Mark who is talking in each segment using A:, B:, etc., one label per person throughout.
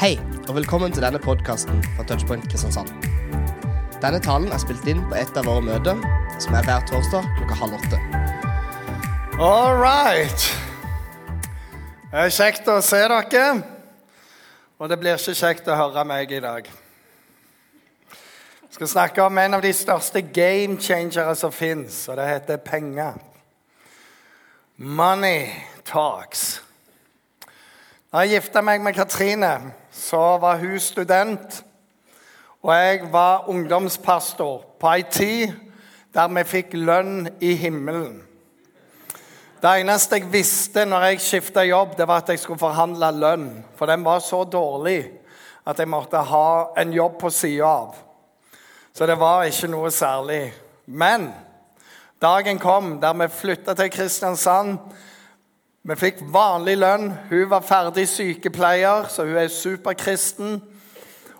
A: Hei, og velkommen til denne podkasten fra Touchpoint Kristiansand. Denne talen er spilt inn på et av våre møter, som er hver torsdag klokka halv åtte.
B: All right. Det er kjekt å se dere. Og det blir ikke kjekt å høre meg i dag. Jeg skal snakke om en av de største game changere som fins, og det heter penger. Money talks. Da jeg gifta meg med Katrine, så var hun student. Og jeg var ungdomspastor på ei tid der vi fikk lønn i himmelen. Det eneste jeg visste når jeg skifta jobb, det var at jeg skulle forhandle lønn. For den var så dårlig at jeg måtte ha en jobb på sida av. Så det var ikke noe særlig. Men dagen kom der vi flytta til Kristiansand. Vi fikk vanlig lønn. Hun var ferdig sykepleier, så hun er superkristen.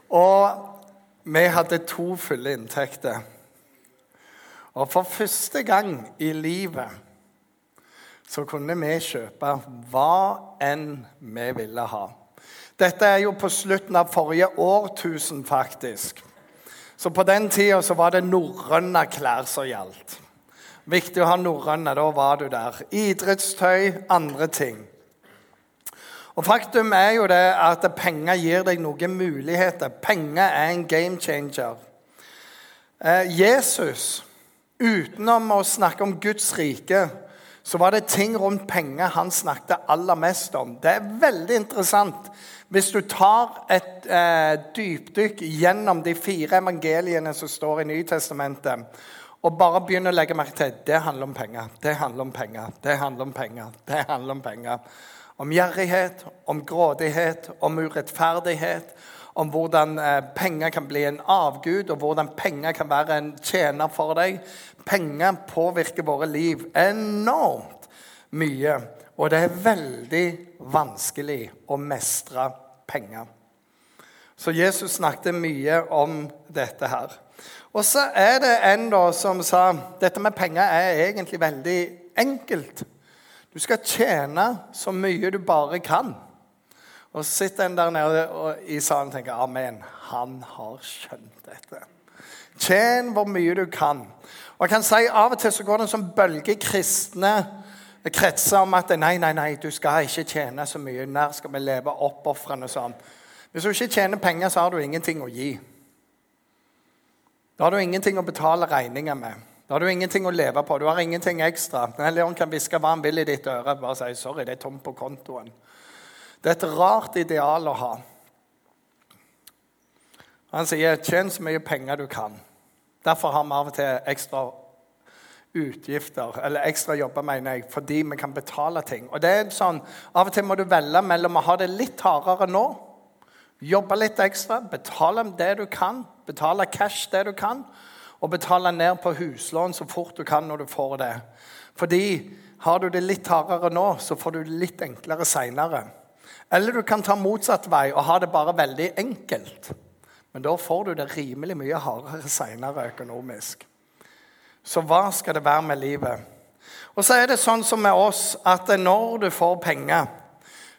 B: Og vi hadde to fulle inntekter. Og for første gang i livet så kunne vi kjøpe hva enn vi ville ha. Dette er jo på slutten av forrige årtusen, faktisk. Så på den tida så var det norrøne klær som gjaldt. Viktig å ha norrøne, da var du der. Idrettstøy, andre ting. Og Faktum er jo det at penger gir deg noen muligheter. Penger er en game changer. Eh, Jesus, utenom å snakke om Guds rike, så var det ting rundt penger han snakket aller mest om. Det er veldig interessant. Hvis du tar et eh, dypdykk gjennom de fire evangeliene som står i Nytestamentet, og bare begynn å legge merke til det handler om penger, det handler om penger, det handler om penger, det handler om penger. Om gjerrighet, om grådighet, om urettferdighet, om hvordan eh, penger kan bli en avgud, og hvordan penger kan være en tjener for deg. Penger påvirker våre liv enormt mye. Og det er veldig vanskelig å mestre penger. Så Jesus snakket mye om dette her. Og så er det en da som sa dette med penger er egentlig veldig enkelt. Du skal tjene så mye du bare kan. Og så sitter en der nede i salen og tenker amen. Han har skjønt dette. Tjen hvor mye du kan. Og jeg kan si Av og til så går det en sånn bølge i kristne kretser om at nei, nei, nei, du skal ikke tjene så mye. Nær skal vi leve oppofrende sånn. Hvis du ikke tjener penger, så har du ingenting å gi. Da har du ingenting å betale regninger med. Da har du ingenting å leve på. Du har ingenting ekstra. Den ånd kan hviske hva han vil i ditt øre. Bare si 'sorry, det er tomt på kontoen'. Det er et rart ideal å ha. Han sier 'tjen så mye penger du kan'. Derfor har vi av og til ekstra utgifter, eller ekstra jobber, mener jeg, fordi vi kan betale ting. Og det er sånn, Av og til må du velge mellom å ha det litt hardere nå, jobbe litt ekstra, betale det du kan, betale cash det du kan, og betale ned på huslån så fort du kan når du får det. Fordi har du det litt hardere nå, så får du det litt enklere seinere. Eller du kan ta motsatt vei og ha det bare veldig enkelt. Men da får du det rimelig mye hardere seinere økonomisk. Så hva skal det være med livet? Og så er det sånn som med oss at når du får penger,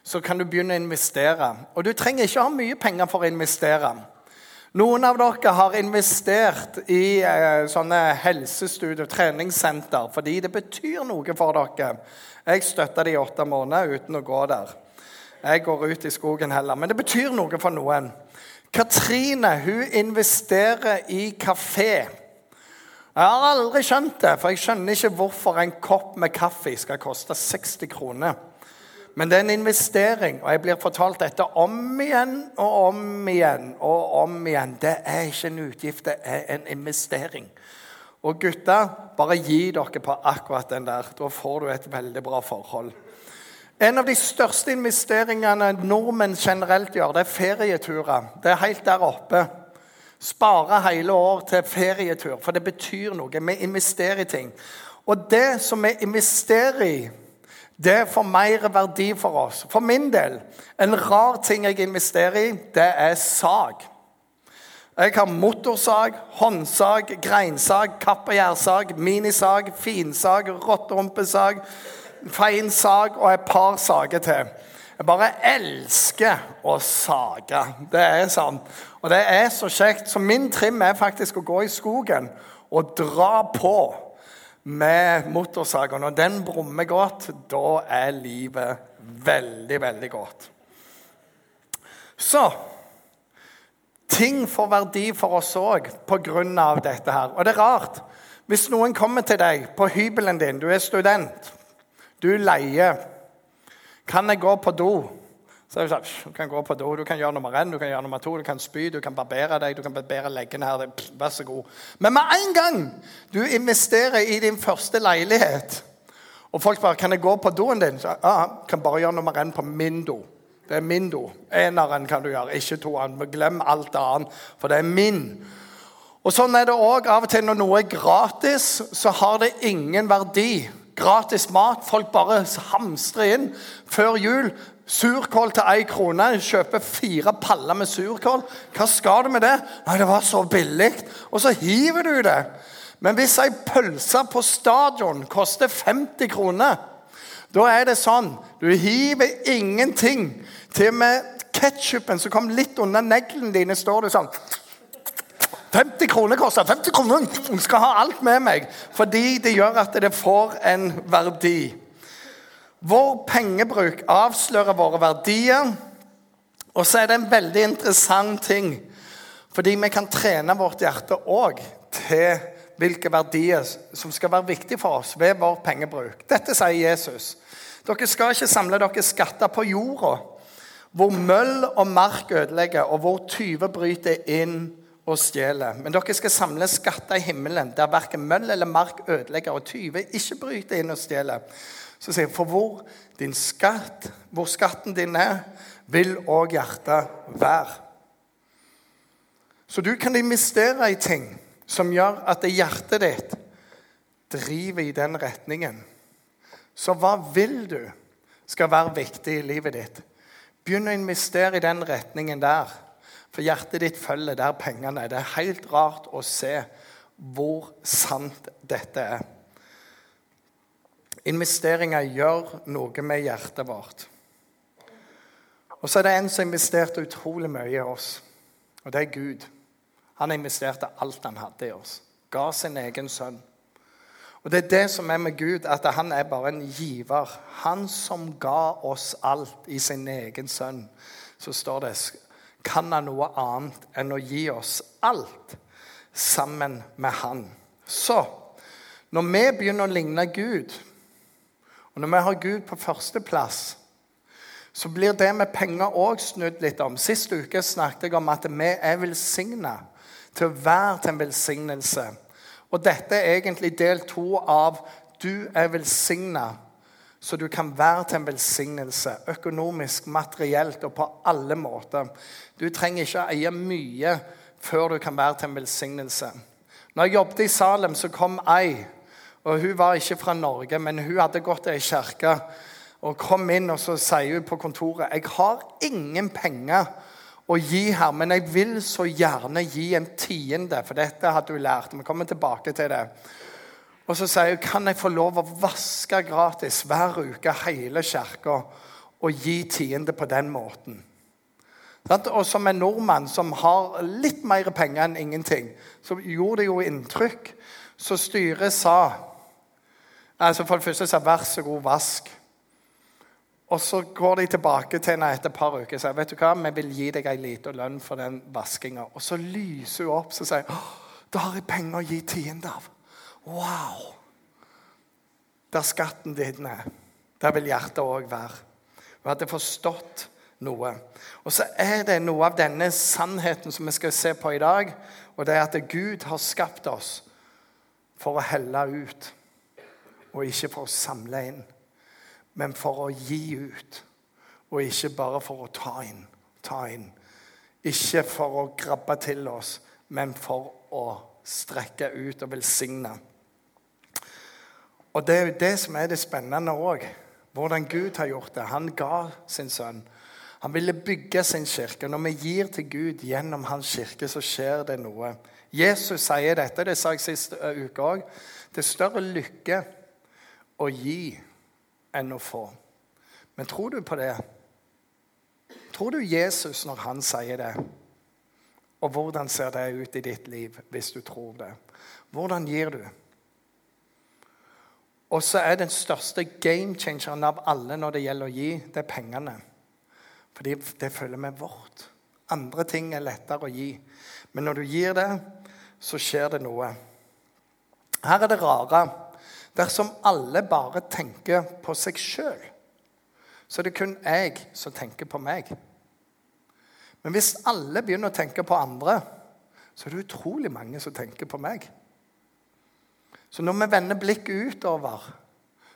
B: så kan du begynne å investere. Og du trenger ikke ha mye penger for å investere. Noen av dere har investert i eh, sånne helsestudio, treningssenter, fordi det betyr noe for dere. Jeg støtta det i åtte måneder uten å gå der. Jeg går ut i skogen heller. Men det betyr noe for noen. Katrine hun investerer i kafé. Jeg har aldri skjønt det, for jeg skjønner ikke hvorfor en kopp med kaffe skal koste 60 kroner. Men det er en investering, og jeg blir fortalt dette om igjen og om igjen. og om igjen. Det er ikke en utgift, det er en investering. Og gutta, bare gi dere på akkurat den der. Da får du et veldig bra forhold. En av de største investeringene nordmenn generelt gjør, det er ferieturer. Det er helt der oppe. Spare hele år til ferietur, for det betyr noe. Vi investerer i ting. Og det som vi investerer i, det får mer verdi for oss. For min del, en rar ting jeg investerer i, det er sag. Jeg har motorsag, håndsag, greinsag, kappgjærsag, minisag, finsag, rotterumpesag, feinsag og et par sager til. Jeg bare elsker å sage. Det er sånn. Og det er så kjekt. Så min trim er faktisk å gå i skogen og dra på med motorsaga. Når den brummer godt, da er livet veldig, veldig godt. Så Ting får verdi for oss òg pga. dette her. Og det er rart. Hvis noen kommer til deg på hybelen din, du er student, du leier Kan jeg gå på do? Så jeg det sånn, Du kan gå på do, du kan gjøre nummer én, du kan gjøre nummer to, du kan spy, du kan barbere deg, du kan barbere leggene her. Vær så god. Men med en gang du investerer i din første leilighet, og folk bare 'Kan jeg gå på doen din?' Så, ja, kan bare gjøre nummer én på min do. Det er min do. Eneren kan du gjøre, ikke toeren. Glem alt annet, for det er min. Og Sånn er det òg av og til når noe er gratis, så har det ingen verdi. Gratis mat. Folk bare hamstrer inn før jul. Surkål til én krone. Kjøper fire paller med surkål. Hva skal du med det? Nei, det var så billig. Og så hiver du det. Men hvis ei pølse på stadion koster 50 kroner, da er det sånn Du hiver ingenting. Til og med ketsjupen som kom litt under neglene dine, står det sånn 50 kroner koster 50 kroner! Jeg skal ha alt med meg. Fordi det gjør at det får en verdi. Vår pengebruk avslører våre verdier. Og så er det en veldig interessant ting. Fordi vi kan trene vårt hjerte òg til hvilke verdier som skal være viktige for oss ved vår pengebruk. Dette sier Jesus. Dere skal ikke samle dere skatter på jorda, hvor møll og mark ødelegger, og hvor tyver bryter inn og stjeler. Men dere skal samle skatter i himmelen, der verken møll eller mark ødelegger, og tyver ikke bryter inn og stjeler. Så sier jeg, For hvor, din skatt, hvor skatten din er, vil òg hjertet være. Så du kan investere i ting som gjør at hjertet ditt driver i den retningen. Så hva vil du skal være viktig i livet ditt? Begynn å investere i den retningen der. For hjertet ditt følger der pengene er. Det er helt rart å se hvor sant dette er. Investeringer gjør noe med hjertet vårt. Og så er det en som investerte utrolig mye i oss, og det er Gud. Han investerte alt han hadde i oss. Ga sin egen sønn. Og Det er det som er med Gud, at han er bare en giver. Han som ga oss alt i sin egen sønn. Så står det Kan han noe annet enn å gi oss alt sammen med han? Så når vi begynner å ligne Gud, og når vi har Gud på førsteplass, så blir det med penger òg snudd litt om. Sist uke snakket jeg om at vi er velsigna til å være til en velsignelse. Og dette er egentlig del to av 'du er velsigna', så du kan være til en velsignelse. Økonomisk, materielt og på alle måter. Du trenger ikke eie mye før du kan være til en velsignelse. Når jeg jobbet i Salem, så kom ei. Og Hun var ikke fra Norge, men hun hadde gått til ei kirke. Og kom inn, og så sier hun på kontoret 'Jeg har ingen penger' å gi her, men jeg vil så gjerne gi en tiende, for dette hadde hun lært. Vi kommer tilbake til det. Og så sier hun kan jeg få lov å vaske gratis hver uke hele kirka og gi tiende på den måten. Og som en nordmann som har litt mer penger enn ingenting, så gjorde det jo inntrykk. Så styret sa altså For det første sa vær så god, vask. Og så går de tilbake til henne etter et par uker og sier vet du hva, vi vil gi deg en liten lønn for den vaskinga. Og så lyser hun opp og sier da har jeg penger å gi tiende av. Wow! Der skatten din er, der vil hjertet òg være. Hun hadde forstått noe. Og så er det noe av denne sannheten som vi skal se på i dag. Og det er at Gud har skapt oss for å helle ut, og ikke for å samle inn men for å gi ut. Og ikke bare for å ta inn. Ta inn. Ikke for å grabbe til oss, men for å strekke ut og velsigne. Og Det er jo det som er det spennende òg. Hvordan Gud har gjort det. Han ga sin sønn. Han ville bygge sin kirke. Når vi gir til Gud gjennom hans kirke, så skjer det noe. Jesus sier dette, det sa jeg sist uke òg. Det er større lykke å gi enn å få. Men tror du på det? Tror du Jesus når han sier det? Og hvordan ser det ut i ditt liv hvis du tror det? Hvordan gir du? Og så er den største game changeren av alle når det gjelder å gi, det er pengene. Fordi det følger med vårt. Andre ting er lettere å gi. Men når du gir det, så skjer det noe. Her er det rare. Dersom alle bare tenker på seg sjøl, så er det kun jeg som tenker på meg. Men hvis alle begynner å tenke på andre, så er det utrolig mange som tenker på meg. Så når vi vender blikket utover,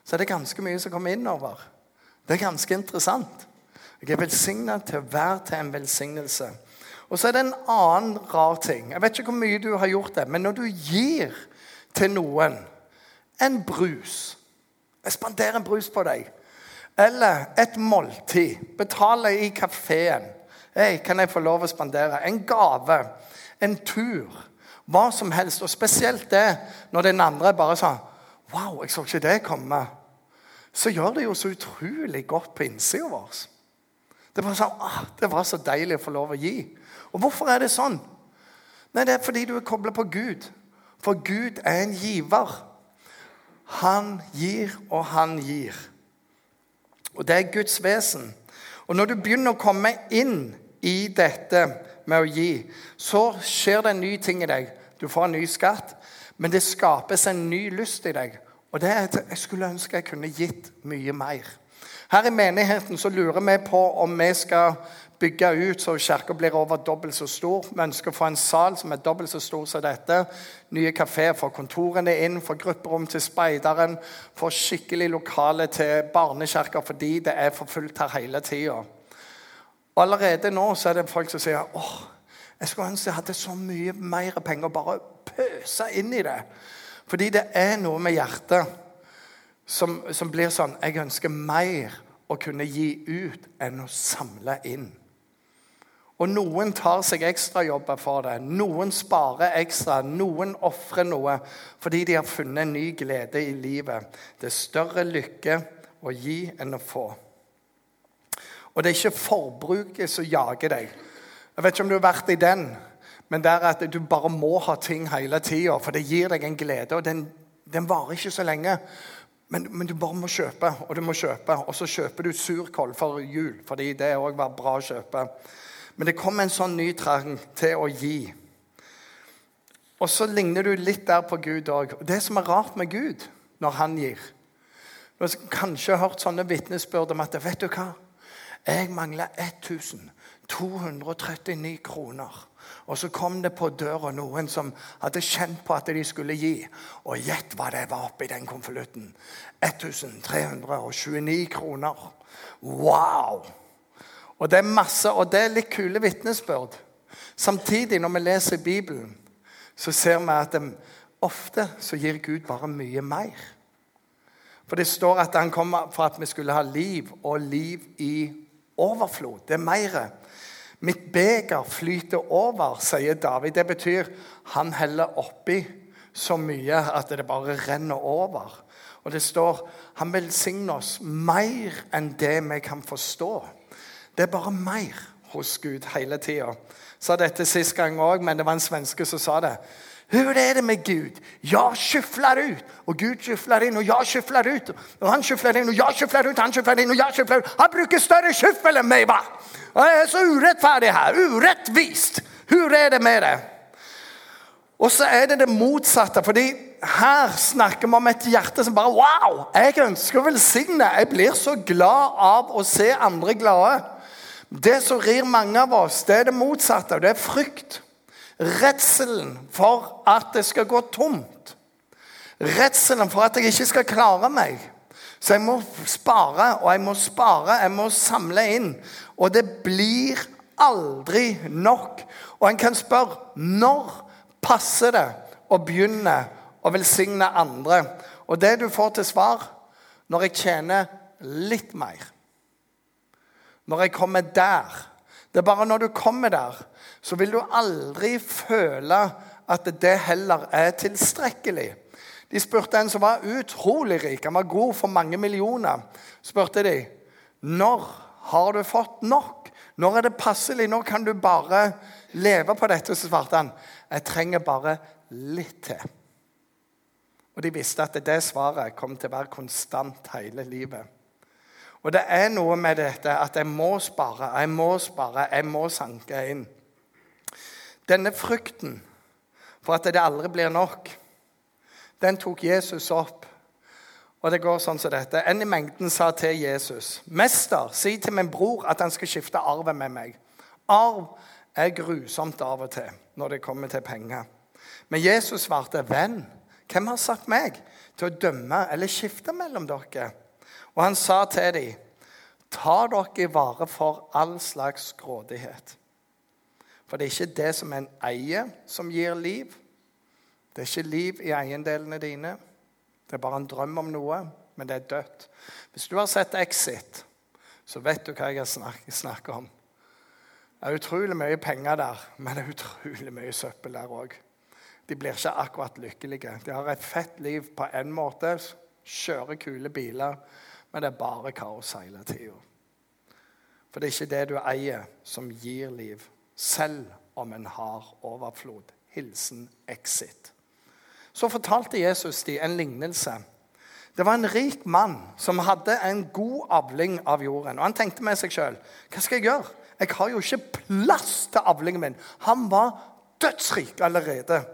B: så er det ganske mye som kommer innover. Det er ganske interessant. Jeg er velsigna til å være til en velsignelse. Og så er det en annen rar ting. Jeg vet ikke hvor mye du har gjort det, men når du gir til noen en brus Jeg spanderer en brus på deg. Eller et måltid. Betaler i kafeen. Hey, kan jeg få lov å spandere? En gave. En tur. Hva som helst. Og spesielt det når den andre bare sa Wow, jeg så ikke det komme. Så gjør det jo så utrolig godt på innsida vår. Det sånn, ah, det var så deilig å få lov å gi. Og hvorfor er det sånn? Nei, Det er fordi du er kobla på Gud. For Gud er en giver. Han gir, og han gir. Og det er Guds vesen. Og når du begynner å komme inn i dette med å gi, så skjer det en ny ting i deg. Du får en ny skatt, men det skapes en ny lyst i deg. Og det er at jeg skulle ønske jeg kunne gitt mye mer. Her i menigheten så lurer vi på om vi skal bygge ut så kirka blir over dobbelt så stor. Vi ønsker å få en sal som er dobbelt så stor som dette. Nye kafeer for kontorene inn, for grupperom til speideren, for skikkelig lokale til barnekirka fordi det er for fullt her hele tida. Allerede nå så er det folk som sier åh, jeg skulle ønske jeg hadde så mye mer penger. Bare pøse inn i det. Fordi det er noe med hjertet som, som blir sånn Jeg ønsker mer å kunne gi ut enn å samle inn. Og noen tar seg ekstrajobber for det. Noen sparer ekstra. Noen ofrer noe fordi de har funnet en ny glede i livet. Det er større lykke å gi enn å få. Og det er ikke forbruket som jager deg. Jeg vet ikke om du har vært i den, men det er at du bare må ha ting hele tida, for det gir deg en glede. Og den, den varer ikke så lenge. Men, men, du bare må kjøpe, og du må kjøpe. Og så kjøper du surkål for jul, fordi det òg var bra å kjøpe. Men det kommer en sånn ny trang til å gi. Og så ligner du litt der på Gud òg. Det som er rart med Gud når han gir Du har kanskje hørt sånne vitnesbyrd om at vet du hva? Jeg mangler 1239 kroner. Og så kom det på døra noen som hadde kjent på at de skulle gi. Og gjett hva det var oppi den konvolutten. 1329 kroner. Wow! Og det er masse, og det er litt kule vitnesbyrd. Samtidig, når vi leser Bibelen, så ser vi at de, ofte så gir Gud bare mye mer. For det står at han kom for at vi skulle ha liv, og liv i overflod. Det er mer. Mitt beger flyter over, sier David. Det betyr han heller oppi så mye at det bare renner over. Og det står han velsigner oss mer enn det vi kan forstå. Det er bare mer hos Gud hele tida. Sa dette sist gang òg, men det var en svenske som sa det. Hur er det med Gud? Jeg skyffler ut, og Gud skyffler inn, og jeg skyffler ut. Og han skyffler inn, og jeg skyffler ut, han skyffler inn, og jeg skyffler ut. Han bruker større skyffel enn meg, hva? Jeg er så urettferdig her. Urettvist. Hvor er det med det? Og så er det det motsatte. fordi her snakker vi om et hjerte som bare Wow! Jeg ønsker å velsigne. Jeg blir så glad av å se andre glade. Det som rir mange av oss, det er det motsatte. Det er frykt. Redselen for at det skal gå tomt. Redselen for at jeg ikke skal klare meg. Så jeg må spare, og jeg må spare, jeg må samle inn. Og det blir aldri nok. Og en kan spørre når passer det å begynne å velsigne andre? Og det du får til svar når jeg tjener litt mer. Når jeg kommer der. Det er bare når du kommer der, så vil du aldri føle at det heller er tilstrekkelig. De spurte en som var utrolig rik, han var god for mange millioner. spurte de, Når har du fått nok? Når er det passelig? Når kan du bare leve på dette, så svarte han. Jeg trenger bare litt til. Og de visste at det svaret kom til å være konstant hele livet. Og det er noe med dette at jeg må spare, jeg må spare, jeg må sanke inn. Denne frykten for at det aldri blir nok, den tok Jesus opp. Og det går sånn som dette. En i mengden sa til Jesus.: Mester, si til min bror at han skal skifte arven med meg. Arv er grusomt av og til når det kommer til penger. Men Jesus svarte, venn, hvem har sagt meg til å dømme eller skifte mellom dere? Og han sa til dem, ta dere vare for all slags grådighet. For det er ikke det som en eier, som gir liv. Det er ikke liv i eiendelene dine. Det er bare en drøm om noe, men det er dødt. Hvis du har sett Exit, så vet du hva jeg snakker om. Det er utrolig mye penger der, men det er utrolig mye søppel der òg. De blir ikke akkurat lykkelige. De har et fett liv på én måte, kjører kule biler, men det er bare kaos hele tida. For det er ikke det du eier, som gir liv, selv om en har overflod. Hilsen Exit. Så fortalte Jesus de en lignelse. Det var en rik mann som hadde en god avling av jorden. Og Han tenkte med seg sjøl hva skal jeg gjøre? Jeg har jo ikke plass til avlingen min. Han var dødsrik allerede.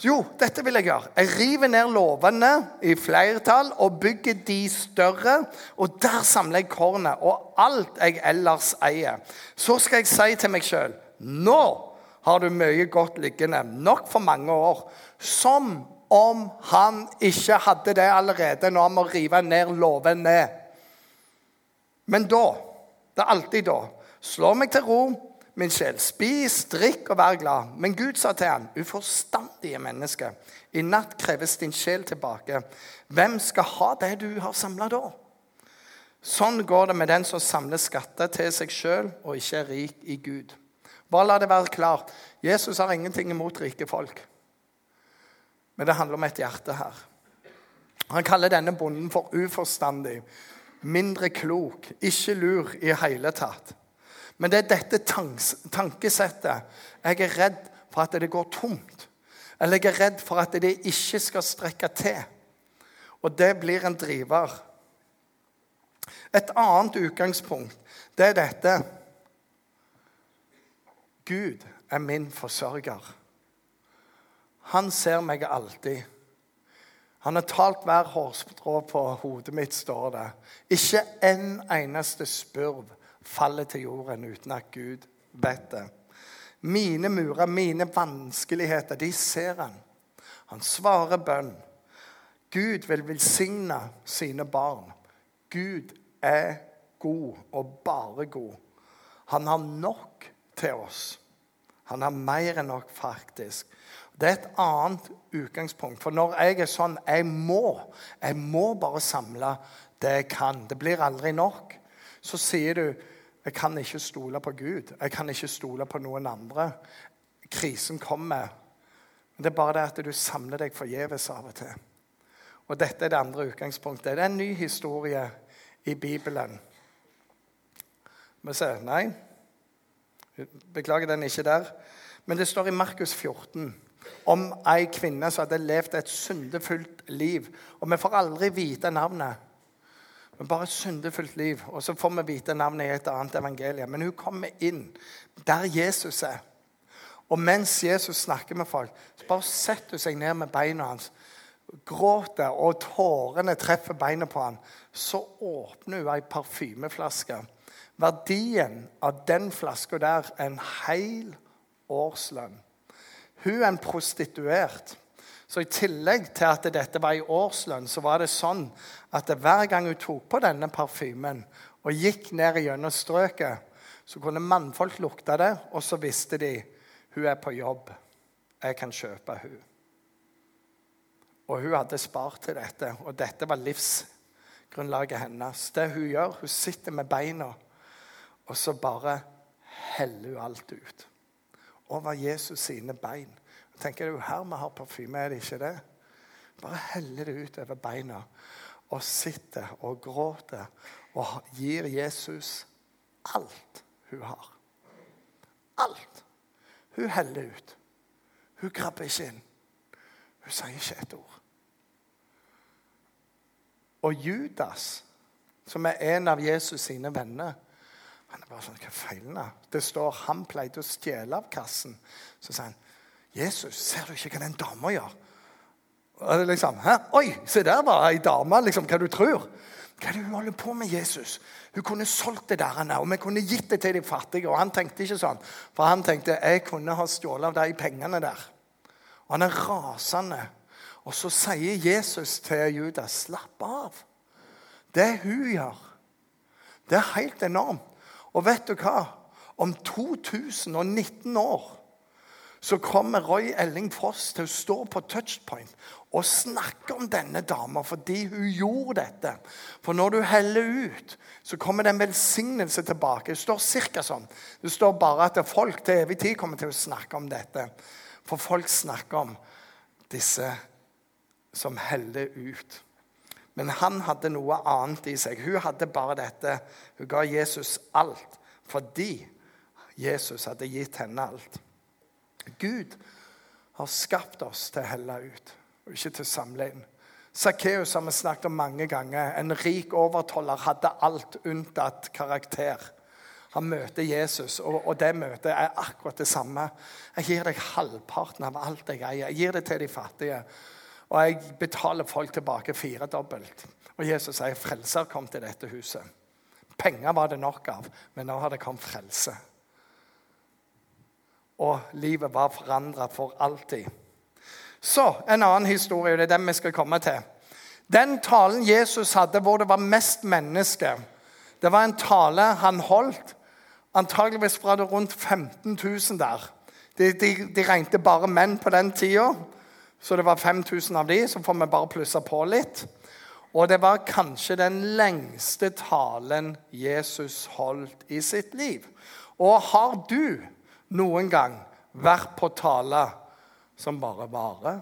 B: Jo, dette vil jeg gjøre. Jeg river ned låvene i flertall og bygger de større. Og der samler jeg kornet og alt jeg ellers eier. Så skal jeg si til meg sjøl nå har du mye godt liggende, nok for mange år. Som om han ikke hadde det allerede når han må rive ned låvene. Men da, det er alltid da, slår meg til ro min sjel. Spis, drikk og vær glad. Men Gud sa til ham, uforstandige menneske, i natt kreves din sjel tilbake. Hvem skal ha det du har samla da? Sånn går det med den som samler skatter til seg sjøl og ikke er rik i Gud. Bare la det være klart. Jesus har ingenting imot rike folk. Men det handler om et hjerte her. Han kaller denne bonden for uforstandig, mindre klok, ikke lur i hele tatt. Men det er dette tankesettet. Jeg er redd for at det går tomt. Eller jeg er redd for at det ikke skal strekke til. Og det blir en driver. Et annet utgangspunkt, det er dette. Gud er min forsørger. Han ser meg alltid. Han har talt hver hårstrå på hodet mitt, står det. Ikke en eneste spurv faller til jorden uten at Gud vet det. Mine murer, mine vanskeligheter, de ser han. Han svarer bønn. Gud vil velsigne sine barn. Gud er god, og bare god. Han har nok til oss. Han har mer enn nok, faktisk. Det er et annet utgangspunkt. For når jeg er sånn Jeg må. Jeg må bare samle det jeg kan. Det blir aldri nok. Så sier du jeg kan ikke stole på Gud. Jeg kan ikke stole på noen andre. Krisen kommer. Men det er bare det at du samler deg forgjeves av og til. Og dette er det andre utgangspunktet. Det er en ny historie i Bibelen. Vi ser Nei. Beklager, den er ikke der. Men det står i Markus 14 om ei kvinne som hadde levd et syndefullt liv. Og vi får aldri vite navnet. Men bare et syndefullt liv. Og så får vi vite navnet i et annet evangelium. Men hun kommer inn der Jesus er. Og mens Jesus snakker med folk, så bare setter hun seg ned med beina hans. Gråter, og tårene treffer beina på ham. Så åpner hun ei parfymeflaske. Verdien av den flaska der er en hel årslønn. Hun er en prostituert. Så i tillegg til at dette var i årslønn, så var det sånn at hver gang hun tok på denne parfymen og gikk ned gjennom strøket, så kunne mannfolk lukte det, og så visste de hun er på jobb. Jeg kan kjøpe hun. Og hun hadde spart til dette, og dette var livsgrunnlaget hennes. Det hun gjør, hun sitter med beina, og så bare heller hun alt ut. Over Jesus sine bein tenker du, her vi har parfyme, er det ikke det? Bare heller det ut over beina og sitter og gråter og gir Jesus alt hun har. Alt. Hun heller ut. Hun krabber ikke inn. Hun sier ikke et ord. Og Judas, som er en av Jesus sine venner han er bare sånn, hva han? Det står han pleide å stjele av kassen. Så sier han, 'Jesus, ser du ikke hva den dama gjør?' Og liksom, Hæ? 'Oi, se der var ei dame, liksom, hva du tror?' Hva er det hun holder på med, Jesus? Hun kunne solgt det der, og vi kunne gitt det til de fattige. Og han tenkte ikke sånn, for han tenkte jeg kunne ha stjålet av de pengene der. Og han er rasende. Og så sier Jesus til Judas, slapp av. Det hun gjør, det er helt enormt. Og vet du hva? Om 2019 år så kommer Roy Elling Foss til å stå på touchpoint og snakke om denne dama fordi hun gjorde dette. For når du heller ut, så kommer det en velsignelse tilbake. Det står cirka sånn. Det står bare at folk til evig tid kommer til å snakke om dette. For folk snakker om disse som heller ut. Men han hadde noe annet i seg. Hun hadde bare dette. Hun ga Jesus alt fordi Jesus hadde gitt henne alt. Gud har skapt oss til å helle ut, og ikke til å samle inn. Sakkeus har vi snakket om mange ganger. En rik overtoller hadde alt unntatt karakter. Han møter Jesus, og, og, det møtet er akkurat det samme. Jeg gir deg halvparten av alt jeg eier. Jeg gir det til de fattige. Og jeg betaler folk tilbake firedobbelt. Og Jesus sier frelser kom til dette huset. Penger var det nok av, men nå har det kommet frelse. Og livet var forandra for alltid. Så en annen historie. Det er den vi skal komme til. Den talen Jesus hadde hvor det var mest mennesker, det var en tale han holdt. Antageligvis var det rundt 15 000 der. De, de, de regnet bare menn på den tida. Så det var 5000 av de, så får vi bare plusse på litt. Og det var kanskje den lengste talen Jesus holdt i sitt liv. Og har du noen gang vært på tale som bare varer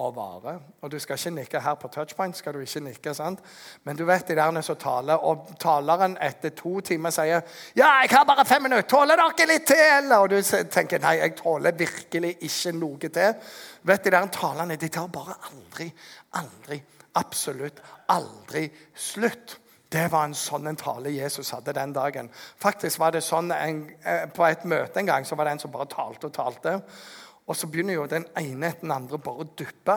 B: og varer? Og du skal ikke nikke her på touchpoint, skal du ikke nikke, sant? men du vet de der som taler, og taleren etter to timer sier 'Ja, jeg har bare fem minutter. Tåler dere litt til?' Og du tenker 'Nei, jeg tåler virkelig ikke noe til'. Vet De der talerne, de tar bare aldri, aldri, absolutt aldri slutt. Det var en sånn en tale Jesus hadde den dagen. Faktisk var det sånn en, eh, På et møte en gang så var det en som bare talte og talte. Og så begynner jo den ene etter den andre bare å duppe.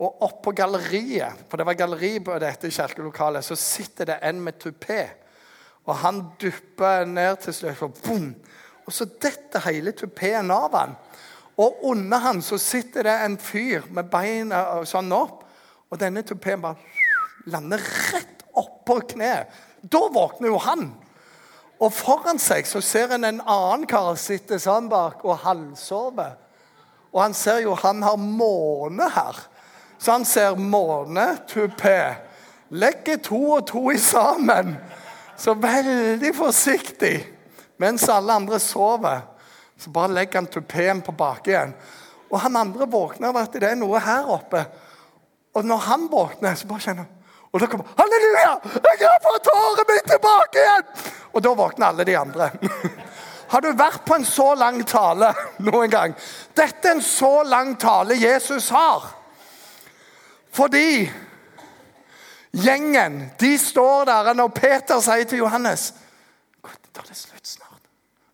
B: Og oppå galleriet, for det var galleri på dette kirkelokalet, så sitter det en med tupé. Og han dupper ned til slutt, og boom! Og så detter hele tupeen av han. Og under han så sitter det en fyr med beina sånn opp. Og denne tupeen bare lander rett oppå kne. Da våkner jo han. Og foran seg så ser en en annen kar sitte sånn bak og halvsove. Og han ser jo han har måne her. Så han ser måne, tupé. Legger to og to i sammen. Så veldig forsiktig mens alle andre sover. Så bare legger han tupeen på bak igjen. Og han andre våkner av at det er noe her oppe. Og når han våkner, så bare kjenner Og da kommer Halleluja! Jeg har fått håret mitt tilbake igjen! Og da våkner alle de andre. Har du vært på en så lang tale noen gang? Dette er en så lang tale Jesus har. Fordi gjengen, de står der, og Peter sier til Johannes Tar det slutt snart?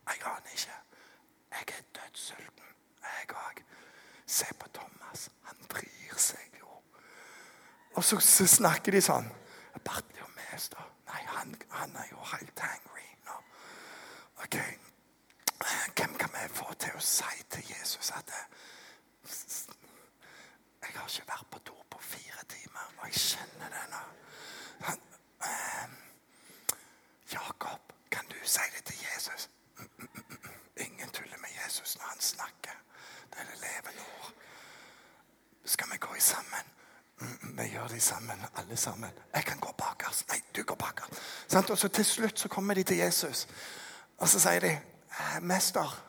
B: Jeg aner ikke. Jeg er dødssulten, jeg òg. Se på Thomas. Han bryr seg jo. Og så, så snakker de sånn Bartlomeus, da? Nei, han, han, er jo helt angry nå. OK. Hvem kan vi få til å si til Jesus at det, Jeg har ikke vært på do på fire timer, og jeg kjenner det nå. Han, eh, Jakob, kan du si det til Jesus? Ingen tuller med Jesus når han snakker. Det er det levende ord. Skal vi gå sammen? Vi gjør det sammen, alle sammen. Jeg kan gå bakerst. Nei, du går bakerst. Sånn, og så Til slutt så kommer de til Jesus, og så sier de «Eh, Mester,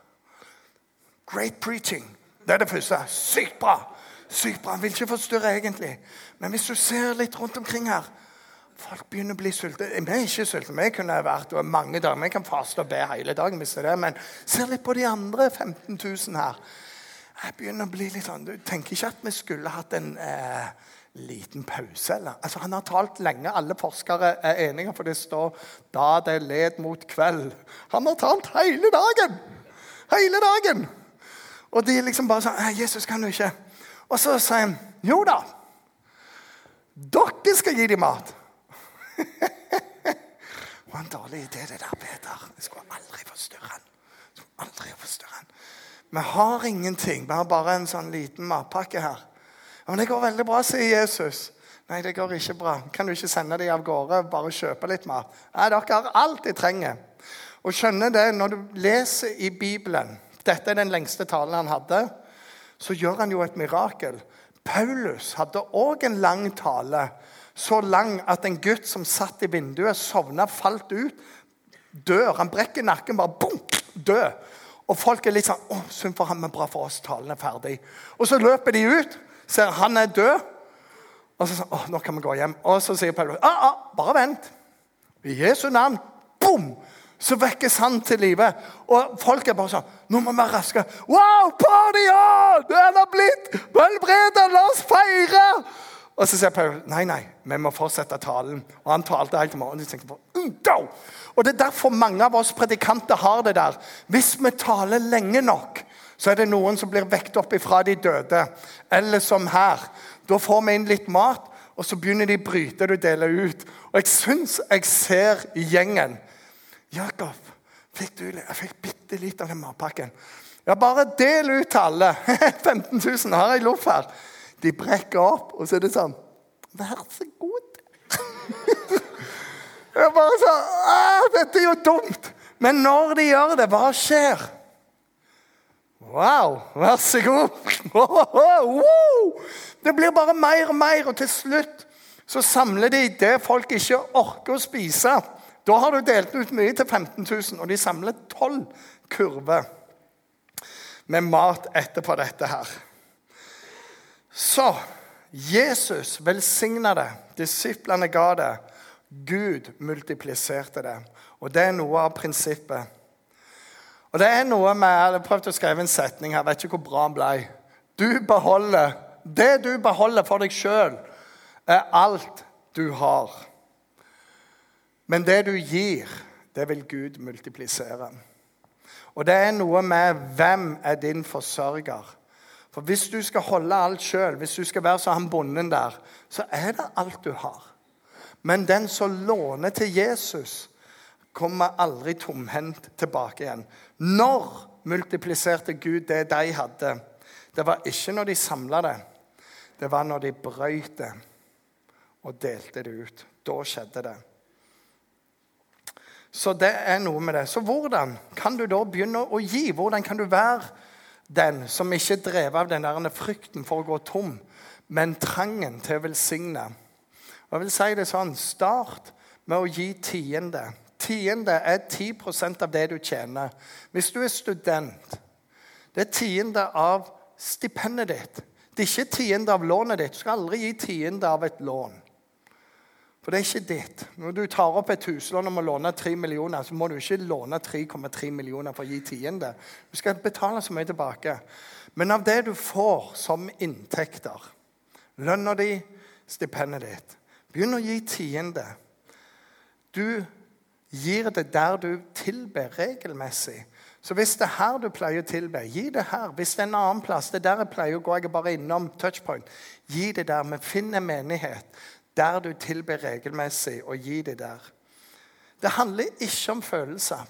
B: great preaching. Det er det første. Sykt bra. Sykt bra. Han vil ikke forstyrre, egentlig. Men hvis du ser litt rundt omkring her folk begynner å bli sultne. Vi er ikke sultne. Vi kunne vært og mange dager. Vi kan faste og be hele dagen. hvis det er Men se litt på de andre 15 000 her. Jeg begynner å bli litt sånn, Du tenker ikke at vi skulle hatt en eh, liten pause? eller? Altså, Han har talt lenge. Alle forskere er enige, for det står da det led mot kveld. Han har talt hele dagen! Hele dagen! Og de liksom bare sånn 'Jesus, kan du ikke?' Og så sier han, 'Jo da. Dere skal gi dem mat.' det var en dårlig idé, det der, Peter. Jeg skulle aldri forstyrre han. Jeg skulle aldri forstyrre han. Vi har ingenting. Vi har bare en sånn liten matpakke her. Men det går veldig bra, sier Jesus. Nei, det går ikke bra. Kan du ikke sende dem av gårde? Bare kjøpe litt mat? Nei, dere har alt de trenger. Og skjønner det, når du leser i Bibelen Dette er den lengste talen han hadde. Så gjør han jo et mirakel. Paulus hadde òg en lang tale. Så lang at en gutt som satt i vinduet, sovna, falt ut. Dør. Han brekker nakken, bare boom, død. Og folk er litt sånn 'Å, synd for ham, men bra for oss. Talen er ferdig.' Og så løper de ut, ser han er død. Og så sier 'Å, nå kan vi gå hjem.' Og så sier Paulus, ah, ah, 'Bare vent.' I Jesu navn, bom! Så vekkes han til live. Og folk er bare sånn 'Nå må vi være raske.' 'Wow, party on! Den har blitt helbredet! La oss feire!' Og så sier Paul nei, nei, vi må fortsette talen. Og han talte helt til morgenen. De tenkte på, mm, og Det er derfor mange av oss predikanter har det der. Hvis vi taler lenge nok, så er det noen som blir vekt opp ifra de døde. Eller som her. Da får vi inn litt mat, og så begynner de å bryte det og dele ut. Og jeg syns jeg ser gjengen. Jakob, fikk du Jeg fikk bitte litt av den matpakken. Ja, bare del ut til alle. 15 000 har jeg loff her. De brekker opp, og så er det sånn Vær så god. Jeg bare sånn Dette er jo dumt. Men når de gjør det, hva skjer? Wow, vær så god. Det blir bare mer og mer, og til slutt så samler de det folk ikke orker å spise. Da har du delt ut mye til 15 000, og de samler tolv kurver med mat etterpå dette her. Så Jesus velsigna det. Disiplene ga det. Gud multipliserte det. Og det er noe av prinsippet. Og det er noe med, Jeg har prøvd å skrive en setning her. Jeg vet ikke hvor bra den ble. Du beholder, Det du beholder for deg sjøl, er alt du har. Men det du gir, det vil Gud multiplisere. Og det er noe med hvem er din forsørger. For hvis du skal holde alt sjøl, hvis du skal være som han bonden der, så er det alt du har. Men den som låner til Jesus, kommer aldri tomhendt tilbake igjen. Når multipliserte Gud det de hadde? Det var ikke når de samla det. Det var når de brøyt det og delte det ut. Da skjedde det. Så det er noe med det. Så hvordan kan du da begynne å gi? Hvordan kan du være den som ikke er drevet av den der frykten for å gå tom, men trangen til å velsigne. Og jeg vil si det sånn, Start med å gi tiende. Tiende er 10% av det du tjener. Hvis du er student, det er tiende av stipendet ditt. Det er ikke tiende av lånet ditt. Du skal aldri gi tiende av et lån. For det er ikke ditt. Når du tar opp et huslån og må låne 3 millioner, så må du ikke låne 3,3 millioner for å gi tiende. Du skal betale så mye tilbake. Men av det du får som inntekter, lønna di, stipendet ditt, begynn å gi tiende. Du gir det der du tilber regelmessig. Så hvis det er her du pleier å tilbe, gi det her. Hvis det er en annen plass, det er der jeg pleier å gå, jeg er bare innom touchpoint, gi det der. Vi finner menighet der du tilber regelmessig, og gi det der. Det handler ikke om følelser.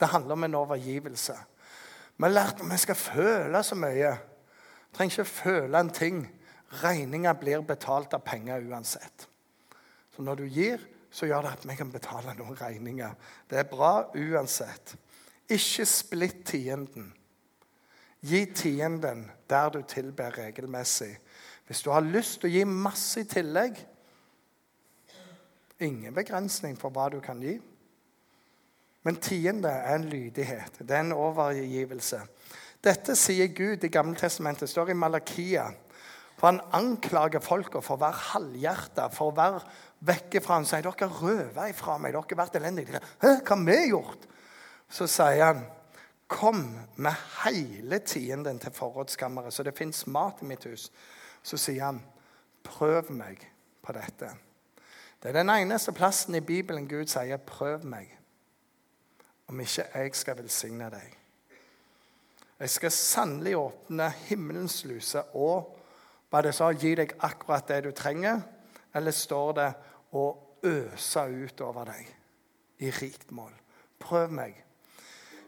B: Det handler om en overgivelse. Vi har lært at vi skal føle så mye. Vi trenger ikke føle en ting. Regninga blir betalt av penger uansett. Så når du gir, så gjør det at vi kan betale noen regninger. Det er bra uansett. Ikke splitt tienden. Gi tienden der du tilber regelmessig. Hvis du har lyst til å gi masse i tillegg, Ingen begrensning for hva du kan gi. Men tiende er en lydighet. Det er en overgivelse. Dette sier Gud i Gammeltestamentet. står i Malakia. For han anklager folka for å være halvhjerta, for å være vekke fra han sier dere røver ifra meg. dere har vært elendige. Hæ, hva har vi gjort? Så sier han kom med hele tienden til forrådskammeret, så det fins mat i mitt hus. Så sier han prøv meg på dette. Det er den eneste plassen i Bibelen Gud sier 'prøv meg', om ikke jeg skal velsigne deg. Jeg skal sannelig åpne himmelens luse og hva det sa, gi deg akkurat det du trenger. Eller står det å øse ut over deg i rikt mål? Prøv meg.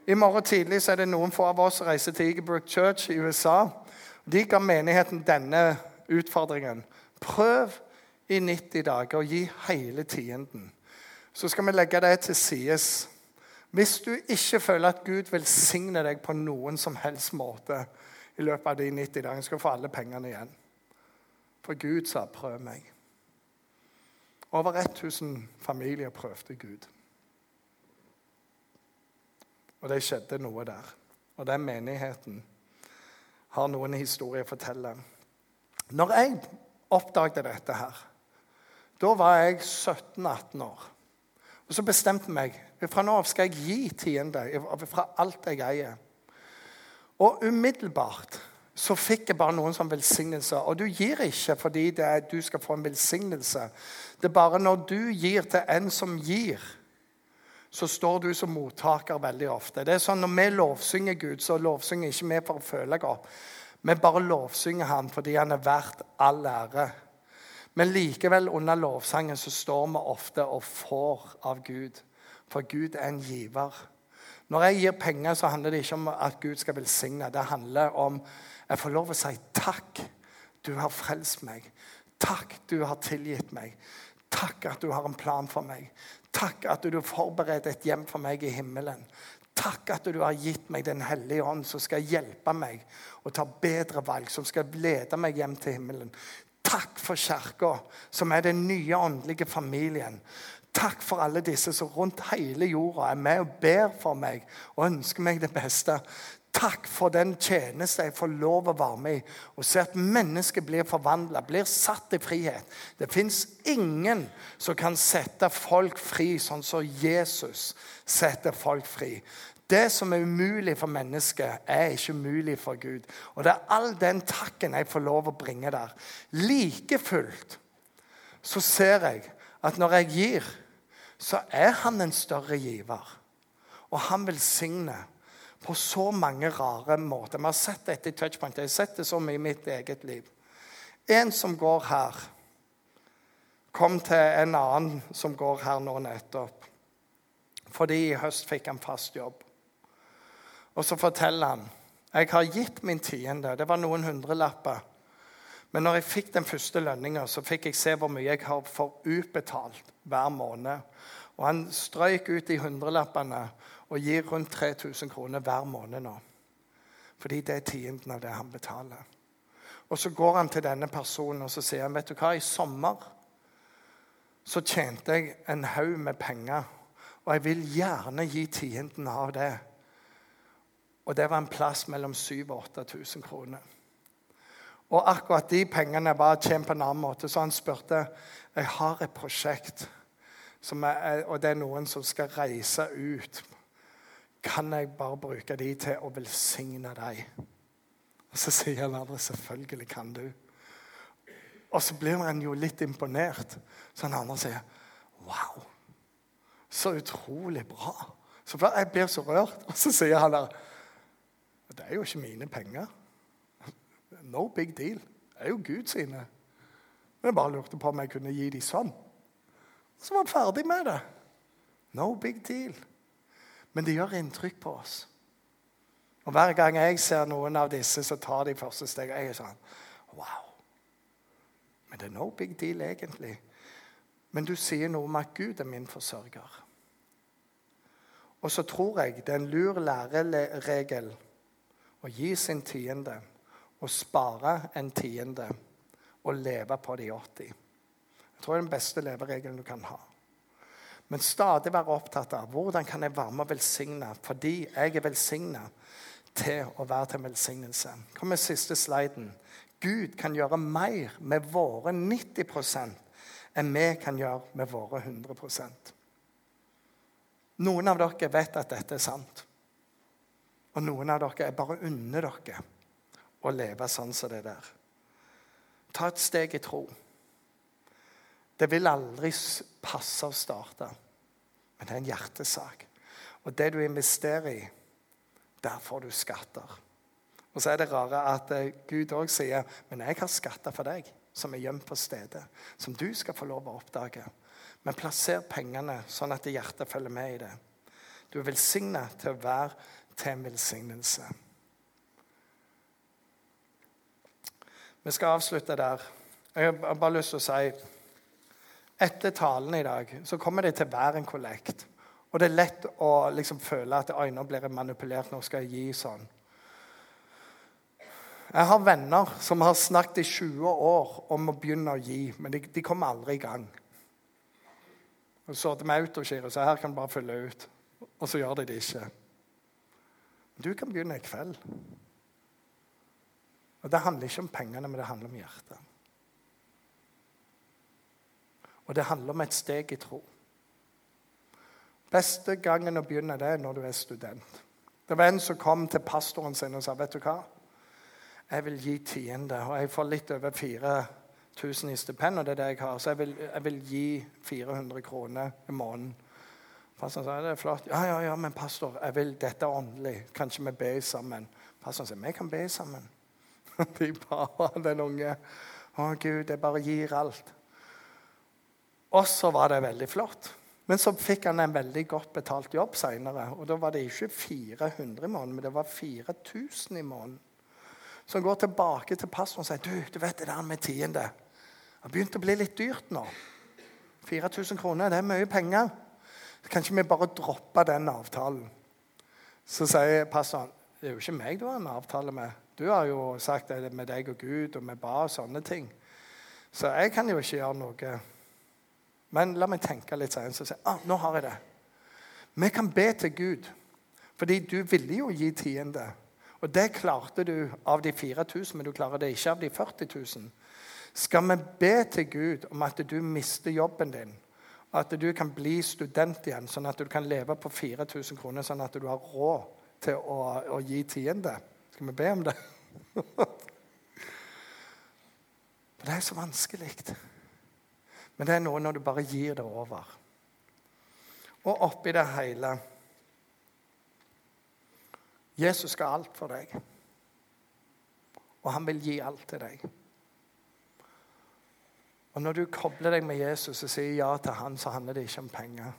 B: I morgen tidlig så er det noen få av oss som reiser til Eaglebrook Church i USA. De ga menigheten denne utfordringen. Prøv i 90 dager og gi hele tienden. Så skal vi legge det til sides. Hvis du ikke føler at Gud velsigner deg på noen som helst måte i løpet av de 90 dagene, skal du få alle pengene igjen. For Gud sa 'prøv meg'. Over 1000 familier prøvde Gud. Og det skjedde noe der. Og den menigheten har noen historier å fortelle. Når jeg oppdaget dette her, da var jeg 17-18 år. Og så bestemte jeg meg fra nå av skal jeg gi tiende fra alt jeg eier. Og umiddelbart så fikk jeg bare noen som velsignelse. Og du gir ikke fordi er, du skal få en velsignelse. Det er bare når du gir til en som gir, så står du som mottaker veldig ofte. Det er sånn Når vi lovsynger Gud, så lovsynger ikke vi for å føle godt. Vi bare lovsynger Han fordi Han er verdt all ære. Men likevel, under lovsangen, så står vi ofte og får av Gud. For Gud er en giver. Når jeg gir penger, så handler det ikke om at Gud skal velsigne. Det handler om jeg får lov å si takk. Du har frelst meg. Takk, du har tilgitt meg. Takk at du har en plan for meg. Takk at du forbereder et hjem for meg i himmelen. Takk at du har gitt meg Den hellige ånd, som skal hjelpe meg å ta bedre valg, som skal lede meg hjem til himmelen. Takk for kirka, som er den nye åndelige familien. Takk for alle disse som rundt hele jorda er med og ber for meg og ønsker meg det beste. Takk for den tjeneste jeg får lov å være med i og se at mennesket blir forvandla, blir satt i frihet. Det fins ingen som kan sette folk fri sånn som Jesus setter folk fri. Det som er umulig for mennesket, er ikke umulig for Gud. Og det er all den takken jeg får lov å bringe der. Like fullt så ser jeg at når jeg gir, så er han en større giver. Og han velsigner på så mange rare måter. Vi har sett dette i Touchpoint. Jeg har sett det så mye i mitt eget liv. En som går her, kom til en annen som går her nå nettopp. Fordi i høst fikk han fast jobb. Og så forteller han jeg har gitt min tiende. Det var noen hundrelapper. Men når jeg fikk den første lønninga, så fikk jeg se hvor mye jeg har forutbetalt utbetalt hver måned. Og han strøyk ut de hundrelappene og gir rundt 3000 kroner hver måned nå. Fordi det er tienden av det han betaler. Og så går han til denne personen og så sier han, vet du hva, i sommer så tjente jeg en haug med penger. Og jeg vil gjerne gi tienden av det. Og det var en plass mellom 7000 og 8000 kroner. Og akkurat de pengene var tjent på en annen måte, så han spurte jeg har et prosjekt, er, og det er noen som skal reise ut. Kan jeg bare bruke de til å velsigne deg? Og Så sier han andre selvfølgelig kan du. Og så blir han jo litt imponert. Så han andre sier wow, så utrolig bra. Så jeg blir så rørt. Og så sier han der det er jo ikke mine penger. No big deal. Det er jo Gud sine. Men jeg bare lurte på om jeg kunne gi dem sånn. Så var jeg ferdig med det. No big deal. Men det gjør inntrykk på oss. Og Hver gang jeg ser noen av disse som tar de første stegene, jeg er sånn Wow. Men det er no big deal, egentlig. Men du sier noe om at Gud er min forsørger. Og så tror jeg det er en lur læreregel å gi sin tiende og spare en tiende og leve på de 80. Jeg tror det er den beste leveregelen du kan ha. Men stadig være opptatt av hvordan kan jeg være med og velsigne fordi jeg er velsigna til å være til velsignelse. Kom med siste sliden. Gud kan gjøre mer med våre 90% enn vi kan gjøre med våre 100% Noen av dere vet at dette er sant. Og noen av dere er bare unner dere å leve sånn som det der. Ta et steg i tro. Det vil aldri passe å starte, men det er en hjertesak. Og det du investerer i, der får du skatter. Og så er det rare at eh, Gud òg sier men jeg har skatter for deg som er gjemt på stedet, som du skal få lov å oppdage. Men plasser pengene sånn at hjertet følger med i det. Du er velsigna til å være til en velsignelse. Vi skal avslutte der. Jeg har bare lyst til å si Etter talen i dag så kommer det til hver en kollekt. Og det er lett å liksom føle at øynene blir manipulert, nå skal jeg gi sånn. Jeg har venner som har snakket i 20 år om å begynne å gi, men de, de kommer aldri i gang. Og så til med autogiro, så her kan du bare fylle ut. Og så gjør de det ikke. Du kan begynne i kveld. Og Det handler ikke om pengene, men det handler om hjertet. Og det handler om et steg i tro. Beste gangen å begynne det er når du er student. Det var en som kom til pastoren sin og sa vet du hva? Jeg vil gi tiende, og jeg får litt over 4000 i stipend. og det er det jeg har, Så jeg vil, jeg vil gi 400 kroner i måneden. Pastoren sa det er flott. Ja, ja, ja, men pastor, jeg vil, dette er åndelig. Kanskje vi ber sammen? Pastoren sa vi kan be sammen. De bare, den unge. Å, Gud, jeg bare gir alt. Og så var det veldig flott. Men så fikk han en veldig godt betalt jobb seinere. Og da var det ikke 400 i måneden, men det var 4000 i måneden. Så han går tilbake til pastoren og sier du, du vet det der med tiende. Det har begynt å bli litt dyrt nå. 4000 kroner, det er mye penger. Kan ikke vi bare droppe den avtalen? Så sier pastoren det er jo ikke meg du har en avtale med. Du har jo sagt det med deg og Gud, og vi ba og sånne ting. Så jeg kan jo ikke gjøre noe. Men la meg tenke litt senere. Så ah, nå har jeg det. Vi kan be til Gud, fordi du ville jo gi tiende. Og det klarte du av de 4000, men du klarer det ikke av de 40 000. Skal vi be til Gud om at du mister jobben din, at du kan bli student igjen, sånn at du kan leve på 4000 kroner, sånn at du har råd til å, å gi tiende? Skal vi be om det? det er så vanskelig. Men det er noe når du bare gir det over. Og oppi det hele Jesus skal alt for deg. Og han vil gi alt til deg. Og Når du kobler deg med Jesus og sier ja til han, så handler det ikke om penger.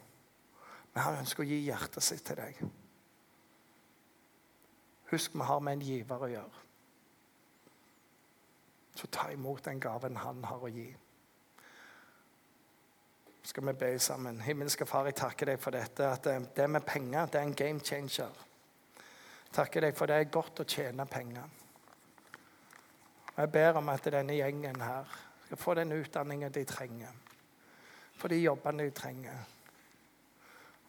B: Men han ønsker å gi hjertet sitt til deg. Husk, vi har med en giver å gjøre. Så ta imot den gaven han har å gi skal vi be sammen. Himmelske Far, jeg takker deg for dette. At det med penger det er en game changer. Takker deg for det er godt å tjene penger. Jeg ber om at denne gjengen her skal få den utdanningen de trenger. For de jobbene de trenger.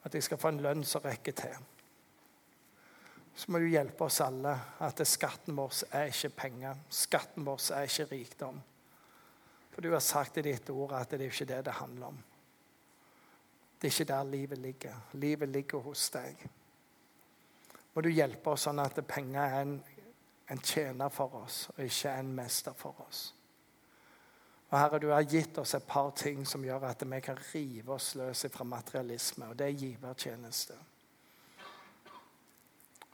B: At de skal få en lønn som rekker til. Så må du hjelpe oss alle at skatten vår er ikke penger. Skatten vår er ikke rikdom. For du har sagt i ditt ord at det er ikke det det handler om. Det er ikke der livet ligger. Livet ligger hos deg. Må du hjelpe oss sånn at penger er en, en tjener for oss, og ikke en mester for oss. Og Herre, du har gitt oss et par ting som gjør at vi kan rive oss løs fra materialisme, og det er givertjeneste.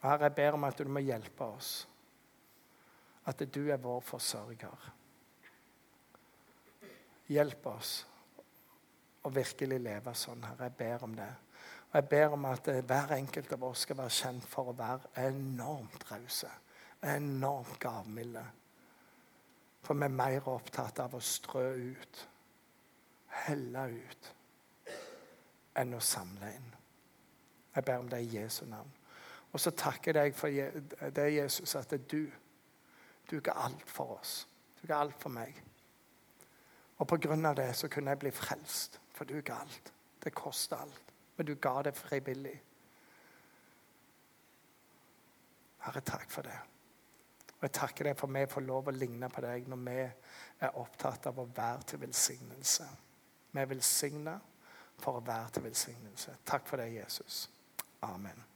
B: Og Herre, jeg ber om at du må hjelpe oss. At du er vår forsørger. Hjelp oss å virkelig leve sånn. Herre, jeg ber om det. Og jeg ber om at hver enkelt av oss skal være kjent for å være enormt rause. Enormt gavmilde. For vi er mer opptatt av å strø ut, helle ut, enn å samle inn. Jeg ber om det i Jesu navn. Og så takker jeg deg for det, Jesus, at det er du Du ga alt for oss. Du ga alt for meg. Og på grunn av det så kunne jeg bli frelst. For du ga alt. Det koster alt. Men du ga det frivillig. Herre, takk for det. Og jeg takker deg for at vi får lov å ligne på deg når vi er opptatt av å være til velsignelse. Vi er velsigna for å være til velsignelse. Takk for det, Jesus. Amen.